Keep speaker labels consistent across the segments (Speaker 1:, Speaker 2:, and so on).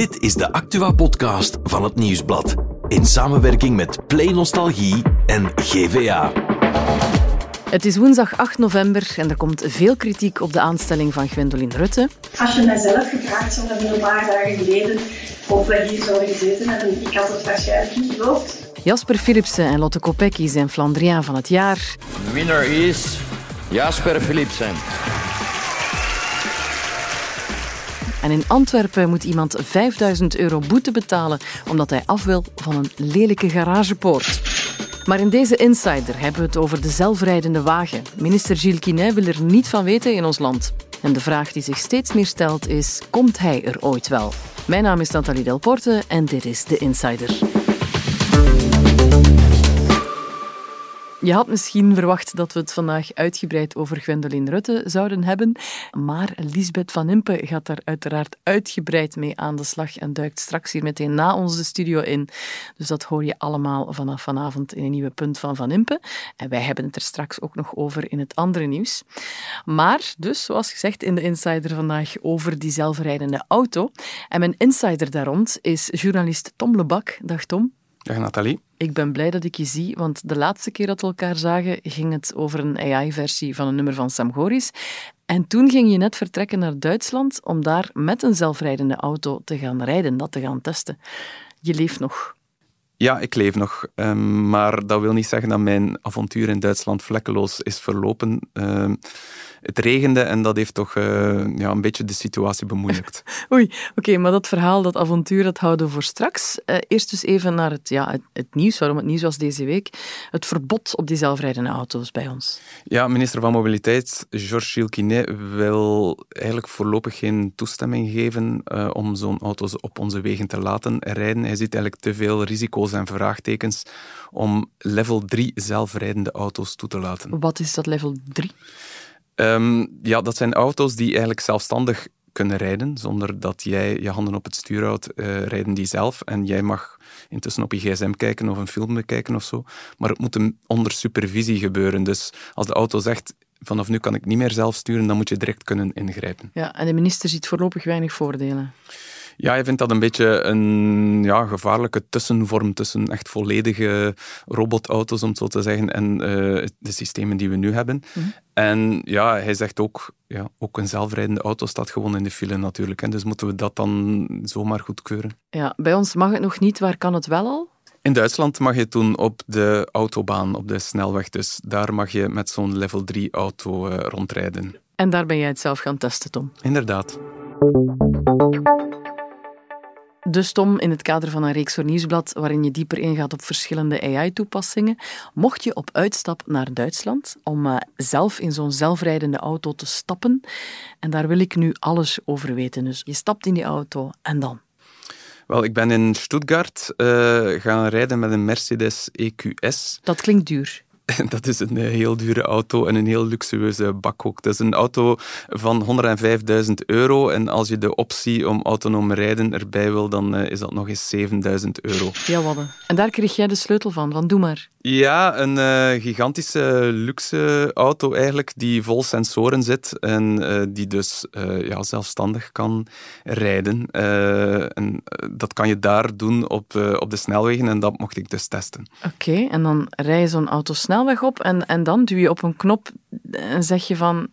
Speaker 1: Dit is de Actua-podcast van het Nieuwsblad. In samenwerking met Play Nostalgie en GVA.
Speaker 2: Het is woensdag 8 november en er komt veel kritiek op de aanstelling van Gwendoline Rutte.
Speaker 3: Als je mijzelf gevraagd zou hebben een paar dagen geleden of wij hier zouden gezeten hebben, ik had het waarschijnlijk niet geloofd.
Speaker 2: Jasper Philipsen en Lotte Kopecky zijn Flandriaan van het jaar.
Speaker 4: De winnaar is Jasper Philipsen.
Speaker 2: En in Antwerpen moet iemand 5000 euro boete betalen omdat hij af wil van een lelijke garagepoort. Maar in deze Insider hebben we het over de zelfrijdende wagen. Minister Gilles Quinet wil er niet van weten in ons land. En de vraag die zich steeds meer stelt is, komt hij er ooit wel? Mijn naam is Nathalie Delporte en dit is de Insider. Je had misschien verwacht dat we het vandaag uitgebreid over Gwendoline Rutte zouden hebben, maar Lisbeth van Impe gaat daar uiteraard uitgebreid mee aan de slag en duikt straks hier meteen na onze studio in. Dus dat hoor je allemaal vanaf vanavond in een nieuwe punt van Van Impe. En wij hebben het er straks ook nog over in het andere nieuws. Maar dus, zoals gezegd in de Insider vandaag over die zelfrijdende auto. En mijn insider daar rond is journalist Tom Lebak. Dag Tom.
Speaker 5: Dag Nathalie.
Speaker 2: Ik ben blij dat ik je zie, want de laatste keer dat we elkaar zagen ging het over een AI-versie van een nummer van Sam Goris. En toen ging je net vertrekken naar Duitsland om daar met een zelfrijdende auto te gaan rijden, dat te gaan testen. Je leeft nog.
Speaker 5: Ja, ik leef nog. Um, maar dat wil niet zeggen dat mijn avontuur in Duitsland vlekkeloos is verlopen. Um, het regende en dat heeft toch uh, ja, een beetje de situatie bemoeilijkt.
Speaker 2: Oei, oké, okay, maar dat verhaal, dat avontuur, dat houden we voor straks. Uh, eerst dus even naar het, ja, het, het, nieuws. Waarom het nieuws was deze week? Het verbod op die zelfrijdende auto's bij ons.
Speaker 5: Ja, minister van Mobiliteit, Georges Gilles wil eigenlijk voorlopig geen toestemming geven uh, om zo'n auto's op onze wegen te laten rijden. Hij ziet eigenlijk te veel risico's en vraagtekens om level 3 zelfrijdende auto's toe te laten.
Speaker 2: Wat is dat level 3?
Speaker 5: Um, ja, dat zijn auto's die eigenlijk zelfstandig kunnen rijden, zonder dat jij je handen op het stuur houdt, uh, rijden die zelf. En jij mag intussen op je gsm kijken of een film bekijken of zo. Maar het moet onder supervisie gebeuren. Dus als de auto zegt, vanaf nu kan ik niet meer zelf sturen, dan moet je direct kunnen ingrijpen.
Speaker 2: Ja, en de minister ziet voorlopig weinig voordelen.
Speaker 5: Ja, je vindt dat een beetje een ja, gevaarlijke tussenvorm tussen echt volledige robotauto's, om het zo te zeggen, en uh, de systemen die we nu hebben. Mm -hmm. En ja, hij zegt ook, ja, ook een zelfrijdende auto staat gewoon in de file natuurlijk. Hè, dus moeten we dat dan zomaar goedkeuren.
Speaker 2: Ja, bij ons mag het nog niet. Waar kan het wel al?
Speaker 5: In Duitsland mag je toen op de autobaan, op de snelweg. Dus daar mag je met zo'n level 3 auto uh, rondrijden.
Speaker 2: En daar ben jij het zelf gaan testen, Tom?
Speaker 5: Inderdaad.
Speaker 2: Dus Tom, in het kader van een reeks voor Nieuwsblad waarin je dieper ingaat op verschillende AI-toepassingen, mocht je op uitstap naar Duitsland om uh, zelf in zo'n zelfrijdende auto te stappen. En daar wil ik nu alles over weten. Dus je stapt in die auto en dan?
Speaker 5: Wel, ik ben in Stuttgart uh, gaan rijden met een Mercedes EQS.
Speaker 2: Dat klinkt duur.
Speaker 5: Dat is een heel dure auto en een heel luxueuze bak ook. Dat is een auto van 105.000 euro. En als je de optie om autonoom rijden erbij wil, dan is dat nog eens 7.000 euro.
Speaker 2: Ja, wat? En daar kreeg jij de sleutel van, van doe maar.
Speaker 5: Ja, een uh, gigantische luxe auto eigenlijk, die vol sensoren zit en uh, die dus uh, ja, zelfstandig kan rijden. en dat kan je daar doen op, op de snelwegen en dat mocht ik dus testen.
Speaker 2: Oké, en dan rij je zo'n auto snelweg op en, en dan duw je op een knop en zeg je van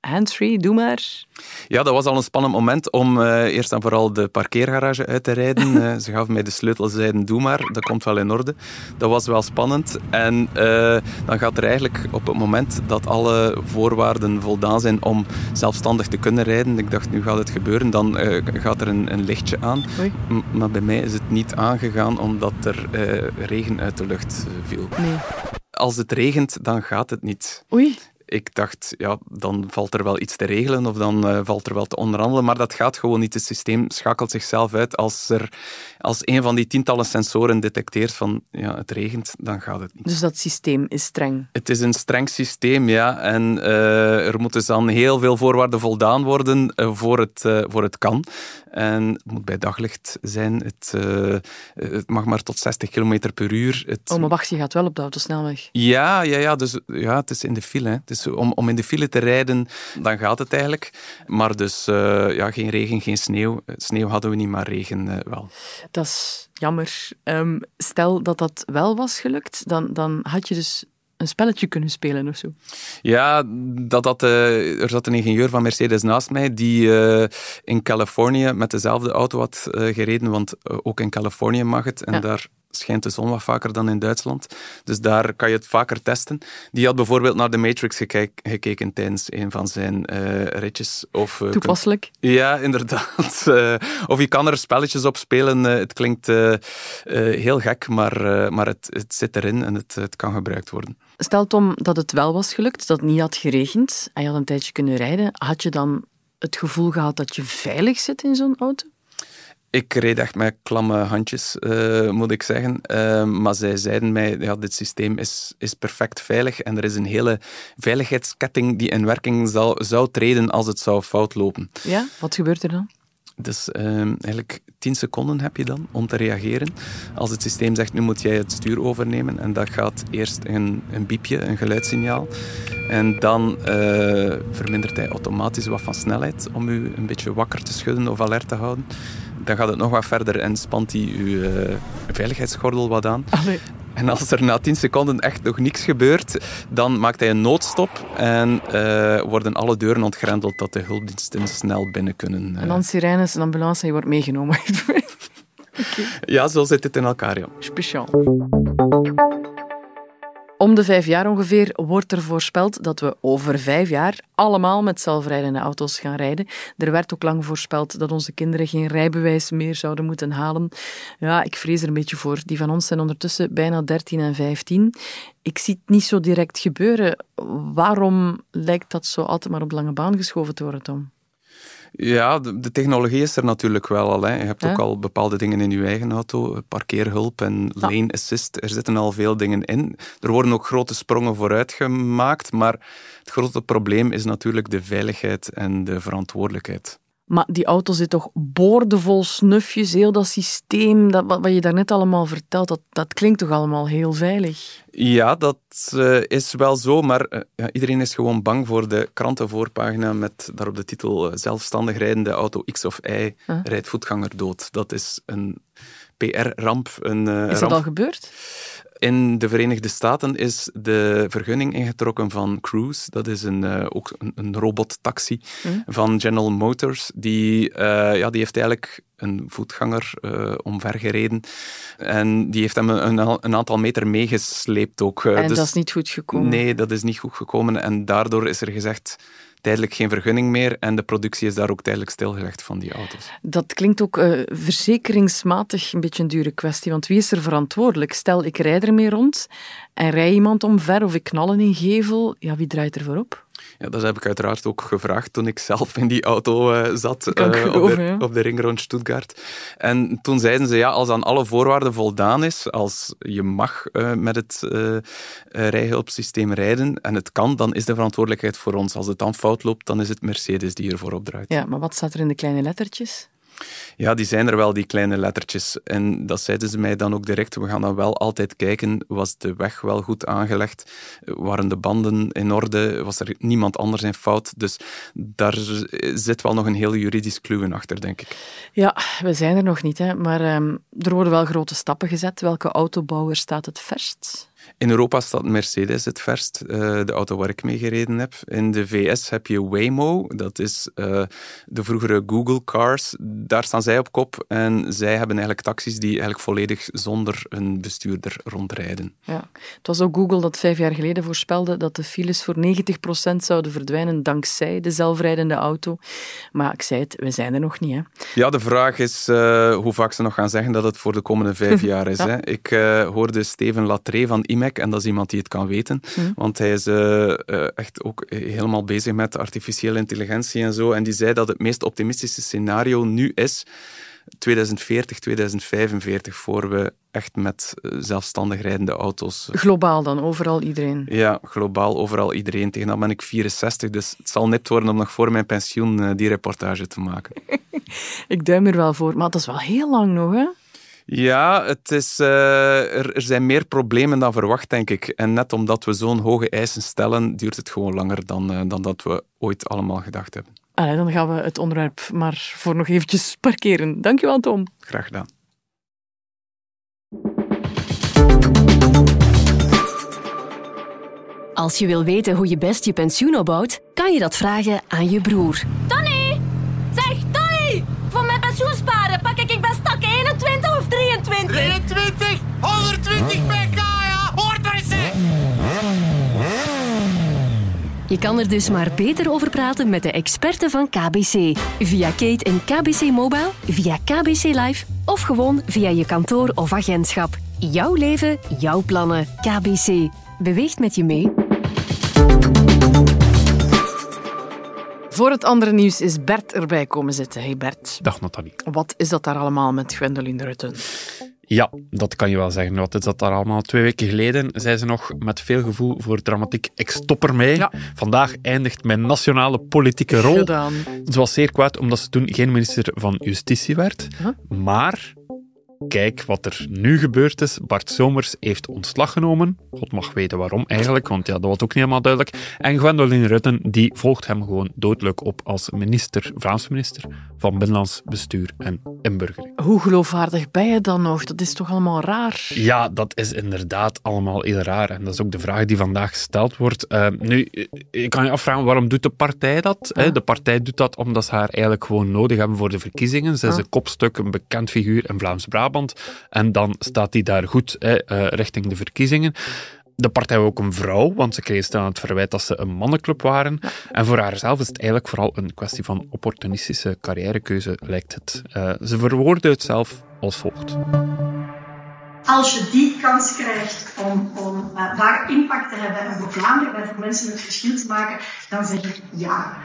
Speaker 2: handsfree, doe maar.
Speaker 5: Ja, dat was al een spannend moment om uh, eerst en vooral de parkeergarage uit te rijden. uh, ze gaven mij de sleutel, zeiden doe maar, dat komt wel in orde. Dat was wel spannend. En uh, dan gaat er eigenlijk op het moment dat alle voorwaarden voldaan zijn om zelfstandig te kunnen rijden, ik dacht nu gaat het gebeuren, dan gaat er een, een lichtje aan. M maar bij mij is het niet aangegaan omdat er regen uit de lucht viel.
Speaker 2: Nee.
Speaker 5: Als het regent, dan gaat het niet.
Speaker 2: Oei
Speaker 5: ik dacht, ja, dan valt er wel iets te regelen of dan uh, valt er wel te onderhandelen. Maar dat gaat gewoon niet. Het systeem schakelt zichzelf uit. Als, er, als een van die tientallen sensoren detecteert van ja, het regent, dan gaat het niet.
Speaker 2: Dus dat systeem is streng?
Speaker 5: Het is een streng systeem, ja. En uh, er moeten dan heel veel voorwaarden voldaan worden uh, voor, het, voor het kan. En het moet bij daglicht zijn. Het, het mag maar tot 60 km per uur. Het...
Speaker 2: Oh, maar wacht, je gaat wel op de autosnelweg?
Speaker 5: Ja, ja, ja, dus, ja het is in de file. Hè. Het is Dus om, om in de file te rijden, dan gaat het eigenlijk. Maar dus uh, ja, geen regen, geen sneeuw. Sneeuw hadden we niet, maar regen uh, wel.
Speaker 2: Dat is jammer. Um, stel dat dat wel was gelukt, dan, dan had je dus een spelletje kunnen spelen of zo.
Speaker 5: Ja, dat, dat, uh, er zat een ingenieur van Mercedes naast mij die uh, in Californië met dezelfde auto had uh, gereden, want ook in Californië mag het. En ja. daar schijnt de zon wat vaker dan in Duitsland. Dus daar kan je het vaker testen. Die had bijvoorbeeld naar de Matrix gekeken, gekeken tijdens een van zijn uh, ritjes. Of,
Speaker 2: uh, Toepasselijk.
Speaker 5: Ja, inderdaad. Uh, of je kan er spelletjes op spelen. het klinkt heel gek, maar, maar het, het zit erin en het, het kan gebruikt worden.
Speaker 2: Stel Tom dat het wel was gelukt, dat het niet had geregend en je had een tijdje kunnen rijden, had je dan het gevoel gehad dat je veilig zit in zo'n auto?
Speaker 5: Ik reed echt met klamme handjes, uh, moet ik zeggen. Uh, maar zij zeiden mij, ja, dit systeem is, is perfect veilig en er is een hele veiligheidsketting die in werking zal, zou treden als het zou fout lopen.
Speaker 2: Ja, wat gebeurt er dan?
Speaker 5: Dus uh, eigenlijk 10 seconden heb je dan om te reageren. Als het systeem zegt, nu moet jij het stuur overnemen. En dat gaat eerst een, een biepje, een geluidssignaal. En dan uh, vermindert hij automatisch wat van snelheid om u een beetje wakker te schudden of alert te houden. Dan gaat het nog wat verder en spant hij uw uh, veiligheidsgordel wat aan.
Speaker 2: Allee.
Speaker 5: En als er na 10 seconden echt nog niks gebeurt, dan maakt hij een noodstop en uh, worden alle deuren ontgrendeld dat de hulpdiensten snel binnen kunnen.
Speaker 2: En dan sirenes en ambulance en je wordt meegenomen. okay.
Speaker 5: Ja, zo zit het in elkaar, ja.
Speaker 2: Speciaal. Om de vijf jaar ongeveer wordt er voorspeld dat we over vijf jaar allemaal met zelfrijdende auto's gaan rijden. Er werd ook lang voorspeld dat onze kinderen geen rijbewijs meer zouden moeten halen. Ja, ik vrees er een beetje voor. Die van ons zijn ondertussen bijna 13 en 15. Ik zie het niet zo direct gebeuren. Waarom lijkt dat zo altijd maar op lange baan geschoven te worden, Tom?
Speaker 5: Ja, de, technologie is er natuurlijk wel al. Hè. Je hebt ook al bepaalde dingen in je eigen auto, parkeerhulp en lane assist. Er zitten al veel dingen in. Er worden ook grote sprongen vooruit gemaakt, maar het grote probleem is natuurlijk de veiligheid en de verantwoordelijkheid.
Speaker 2: Maar die auto zit toch boordevol snufjes, heel dat systeem, dat, wat, je daarnet allemaal vertelt, dat, dat klinkt toch allemaal heel veilig?
Speaker 5: Ja, dat uh, is wel zo, maar uh, ja, iedereen is gewoon bang voor de krantenvoorpagina met daarop de titel uh, Zelfstandig rijdende auto X of Y rijdt voetganger dood. Dat is een PR-ramp.
Speaker 2: Is dat
Speaker 5: ramp.
Speaker 2: al gebeurd?
Speaker 5: In de Verenigde Staten is de vergunning ingetrokken van Cruise. Dat is een, uh, ook een, een robottaxi mm. van General Motors. Die, uh, ja, die heeft eigenlijk een voetganger uh, omvergereden. En die heeft hem een, een aantal meter meegesleept ook.
Speaker 2: en dus, dat is niet goed gekomen?
Speaker 5: Nee, dat is niet goed gekomen. En daardoor is er gezegd tijdelijk geen vergunning meer en de productie is daar ook tijdelijk stilgelegd van die auto's.
Speaker 2: Dat klinkt ook uh, verzekeringsmatig een beetje een dure kwestie, want wie is er verantwoordelijk? Stel, ik rijd ermee rond en rij iemand omver of ik knal in een gevel, ja, wie draait er voor op?
Speaker 5: Ja, dat heb ik uiteraard ook gevraagd toen ik zelf in die auto uh, zat
Speaker 2: uh, geloven,
Speaker 5: op, de,
Speaker 2: ja.
Speaker 5: op de ring rond Stuttgart. En toen zeiden ze, ja, als aan alle voorwaarden voldaan is, als je mag uh, met het rijhulpsysteem rijden en het kan, dan is de verantwoordelijkheid voor ons. Als het dan fout loopt, dan is het Mercedes die ervoor opdraait.
Speaker 2: Ja, maar wat staat er in de kleine lettertjes?
Speaker 5: Ja, die zijn er wel, die kleine lettertjes. En dat zeiden ze mij dan ook direct. We gaan dan wel altijd kijken, was de weg wel goed aangelegd? Waren de banden in orde? Was er niemand anders in fout? Dus daar zit wel nog een heel juridisch kluwen achter, denk ik.
Speaker 2: Ja, we zijn er nog niet, hè. maar um, er worden wel grote stappen gezet. Welke autobouwer staat het verst?
Speaker 5: In Europa staat Mercedes het verst, uh, de auto waar ik mee gereden heb. In de VS heb je Waymo, dat is uh, de vroegere Google Cars. Daar staan zij op kop en zij hebben eigenlijk taxis die eigenlijk volledig zonder een bestuurder rondrijden.
Speaker 2: Ja. Het was ook Google dat vijf jaar geleden voorspelde dat de files voor 90% zouden verdwijnen dankzij de zelfrijdende auto. Maar ik zei het, we zijn er nog niet. Hè.
Speaker 5: Ja, de vraag is uh, hoe vaak ze nog gaan zeggen dat het voor de komende vijf jaar is.
Speaker 2: Ja.
Speaker 5: Hè. Ik hoorde Steven Latree van IMEC, en dat is iemand die het kan weten.
Speaker 2: Mm.
Speaker 5: Want hij is uh, uh, echt ook helemaal bezig met artificiële intelligentie en zo. En die zei dat het meest optimistische scenario nu is 2040, 2045, voor we echt met zelfstandig rijdende auto's...
Speaker 2: Globaal dan, overal iedereen?
Speaker 5: Ja, globaal, overal iedereen. Tegen dan ben ik 64, dus het zal nipt worden om nog voor mijn pensioen die reportage te maken.
Speaker 2: ik duim er wel voor, maar dat is wel heel lang nog, hè?
Speaker 5: Ja, het is, eh, er, er zijn meer problemen dan verwacht, denk ik. En net omdat we zo'n hoge eisen stellen, duurt het gewoon langer dan, eh, dan dat we ooit allemaal gedacht hebben.
Speaker 2: Allee, dan gaan we het onderwerp maar voor nog eventjes parkeren. Dankjewel, Tom.
Speaker 5: Graag gedaan.
Speaker 6: Als je wil weten hoe je best je pensioen opbouwt, kan je dat vragen aan je broer.
Speaker 7: Tony! 23?
Speaker 8: 23, 120 pk, ja! Hoort er eens!
Speaker 6: Je kan er dus maar beter over praten met de experten van KBC. Via Kate en KBC Mobile, via KBC Live of gewoon via je kantoor of agentschap. Jouw leven, jouw plannen. KBC. Beweegt met je mee.
Speaker 2: Voor het andere nieuws is Bert erbij komen zitten. Hey Bert,
Speaker 9: Dag Nathalie.
Speaker 2: wat is dat daar allemaal met Gwendoline Rutten?
Speaker 9: Ja, dat kan je wel zeggen. Wat is dat daar allemaal? Twee weken geleden zei ze nog met veel gevoel voor dramatiek ik stop ermee.
Speaker 2: Ja.
Speaker 9: Vandaag eindigt mijn nationale politieke rol.
Speaker 2: Gedaan.
Speaker 9: Ze was zeer kwaad omdat ze toen geen minister van Justitie werd. Maar kijk wat er nu gebeurd is. Bart Somers heeft ontslag genomen. God mag weten waarom eigenlijk, want ja, dat was ook niet helemaal duidelijk. En Gwendoline Rutten die volgt hem gewoon doodleuk op als minister, Vlaams minister van Binnenlands Bestuur en Inburgering.
Speaker 2: Hoe geloofwaardig ben je dan nog? Dat is toch allemaal raar?
Speaker 9: Ja, dat is inderdaad allemaal heel raar. En dat is ook de vraag die vandaag gesteld wordt. Uh, nu, je kan je afvragen, waarom doet de partij dat?
Speaker 2: Ah.
Speaker 9: De partij doet dat omdat ze haar eigenlijk gewoon nodig hebben voor de verkiezingen. Ze is
Speaker 2: Ah.
Speaker 9: een kopstuk, een bekend figuur in Vlaams-Brabant. En dan staat hij daar goed hè, uh, richting de verkiezingen. De partij heeft ook een vrouw, want ze kreeg aan het verwijt dat ze een mannenclub waren. En voor haarzelf is het eigenlijk vooral een kwestie van opportunistische carrièrekeuze, lijkt het. Uh, ze verwoordde het zelf als volgt.
Speaker 3: Als je die kans krijgt om, om uh, daar impact te hebben en voor Vlaanderen en voor mensen het verschil te maken, dan zeg ik ja.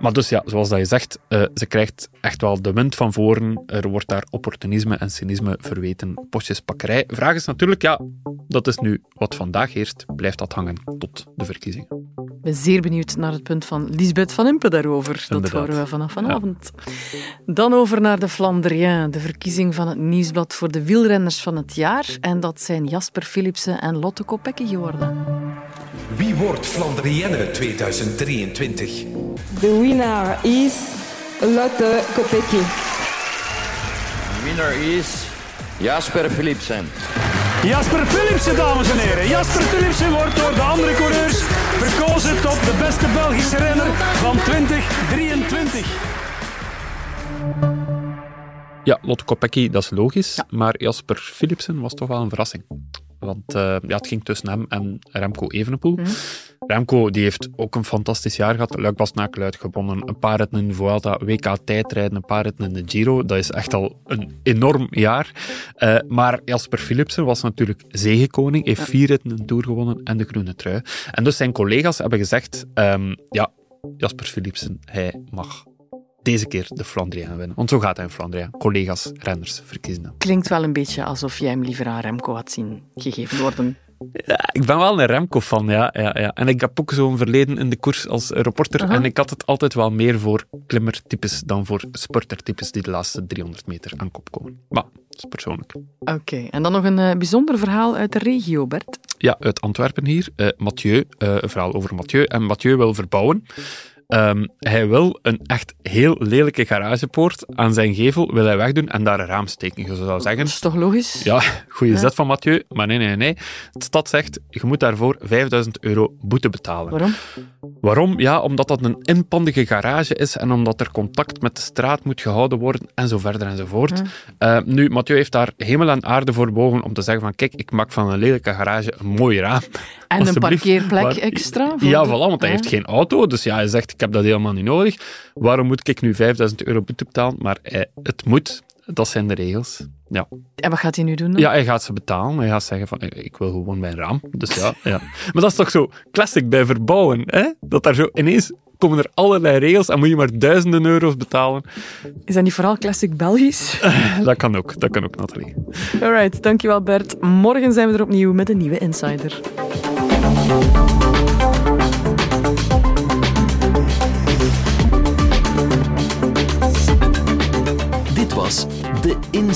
Speaker 9: Maar dus ja, zoals dat je zegt, uh, ze krijgt echt wel de wind van voren. Er wordt daar opportunisme en cynisme verweten, postjespakkerij. Vraag is natuurlijk, ja, dat is nu wat vandaag heerst. Blijft dat hangen tot de verkiezingen?
Speaker 2: Ik ben zeer benieuwd naar het punt van Lisbeth van Impe daarover. Dat horen we vanaf vanavond. Ja. Dan over naar de Flandrien, de verkiezing van het nieuwsblad voor de wielrenners van het jaar. En dat zijn Jasper Philipsen en Lotte Kopecky geworden.
Speaker 1: Wie wordt Flandrienne 2023?
Speaker 10: The winner is Lotte Kopecky.
Speaker 4: Winner is Jasper Philipsen.
Speaker 11: Jasper Philipsen, dames en heren. Jasper Philipsen wordt door de andere coureurs verkozen tot de beste Belgische renner van 2023.
Speaker 9: Ja, Lotte Kopecky, dat is logisch. Ja. Maar Jasper Philipsen was toch wel een verrassing. Want uh, ja, het ging tussen hem en Remco Evenepoel. Mm. Remco die heeft ook een fantastisch jaar gehad. Luik Bastenaken gewonnen. Een paar ritten in de Vuelta, WK tijdrijden, een paar ritten in de Giro. Dat is echt al een enorm jaar. Uh, maar Jasper Philipsen was natuurlijk zegenkoning. Heeft vier ritten in de Tour gewonnen en de groene trui. En dus zijn collega's hebben gezegd... Um, ja, Jasper Philipsen, hij mag deze keer de Flandriaan winnen. Want zo gaat hij in Flandriaan. Collega's, renners verkiezen.
Speaker 2: Klinkt wel een beetje alsof jij hem liever aan Remco had zien gegeven worden.
Speaker 9: Ja, ik ben wel een Remco-fan, ja, ja, ja. En ik heb ook zo'n verleden in de koers als reporter. Uh -huh. En ik had het altijd wel meer voor klimmertypes dan voor spurtertypes die de laatste 300 meter aan kop komen. Maar, dat is persoonlijk.
Speaker 2: Oké, okay. en dan nog een uh, bijzonder verhaal uit de regio, Bert.
Speaker 9: Ja, uit Antwerpen hier. Uh, Mathieu, een verhaal over Mathieu. En Mathieu wil verbouwen. Um, hij wil een echt heel lelijke garagepoort aan zijn gevel wil hij wegdoen en daar een raam steken. Je zou zeggen... Dat
Speaker 2: is toch logisch?
Speaker 9: Ja, goede zet van Mathieu. Maar nee, nee, nee. De stad zegt, je moet daarvoor 5000 euro boete betalen.
Speaker 2: Waarom?
Speaker 9: Waarom? Ja, omdat dat een inpandige garage is en omdat er contact met de straat moet gehouden worden en zo verder enzovoort. Ja. Uh, nu, Mathieu heeft daar hemel en aarde voor bogen om te zeggen van kijk, ik maak van een lelijke garage een mooi raam.
Speaker 2: En een parkeerplek maar, extra?
Speaker 9: Ja, voilà, want hij heeft geen auto. Dus ja, hij zegt, ik heb dat helemaal niet nodig. Waarom moet ik nu 5000 euro boete betalen? Maar hij, het moet. Dat zijn de regels. Ja.
Speaker 2: En wat gaat hij nu doen? Dan?
Speaker 9: Ja, hij gaat ze betalen. Hij gaat zeggen van, ik wil gewoon mijn raam. Dus ja, ja. Maar dat is toch zo classic bij verbouwen, hè? Dat daar zo ineens komen er allerlei regels en moet je maar duizenden euro's betalen.
Speaker 2: Is dat niet vooral classic Belgisch?
Speaker 9: dat kan ook, dat kan ook, Nathalie.
Speaker 2: Alright, dankjewel Bert. Morgen zijn we er opnieuw met een nieuwe Insider.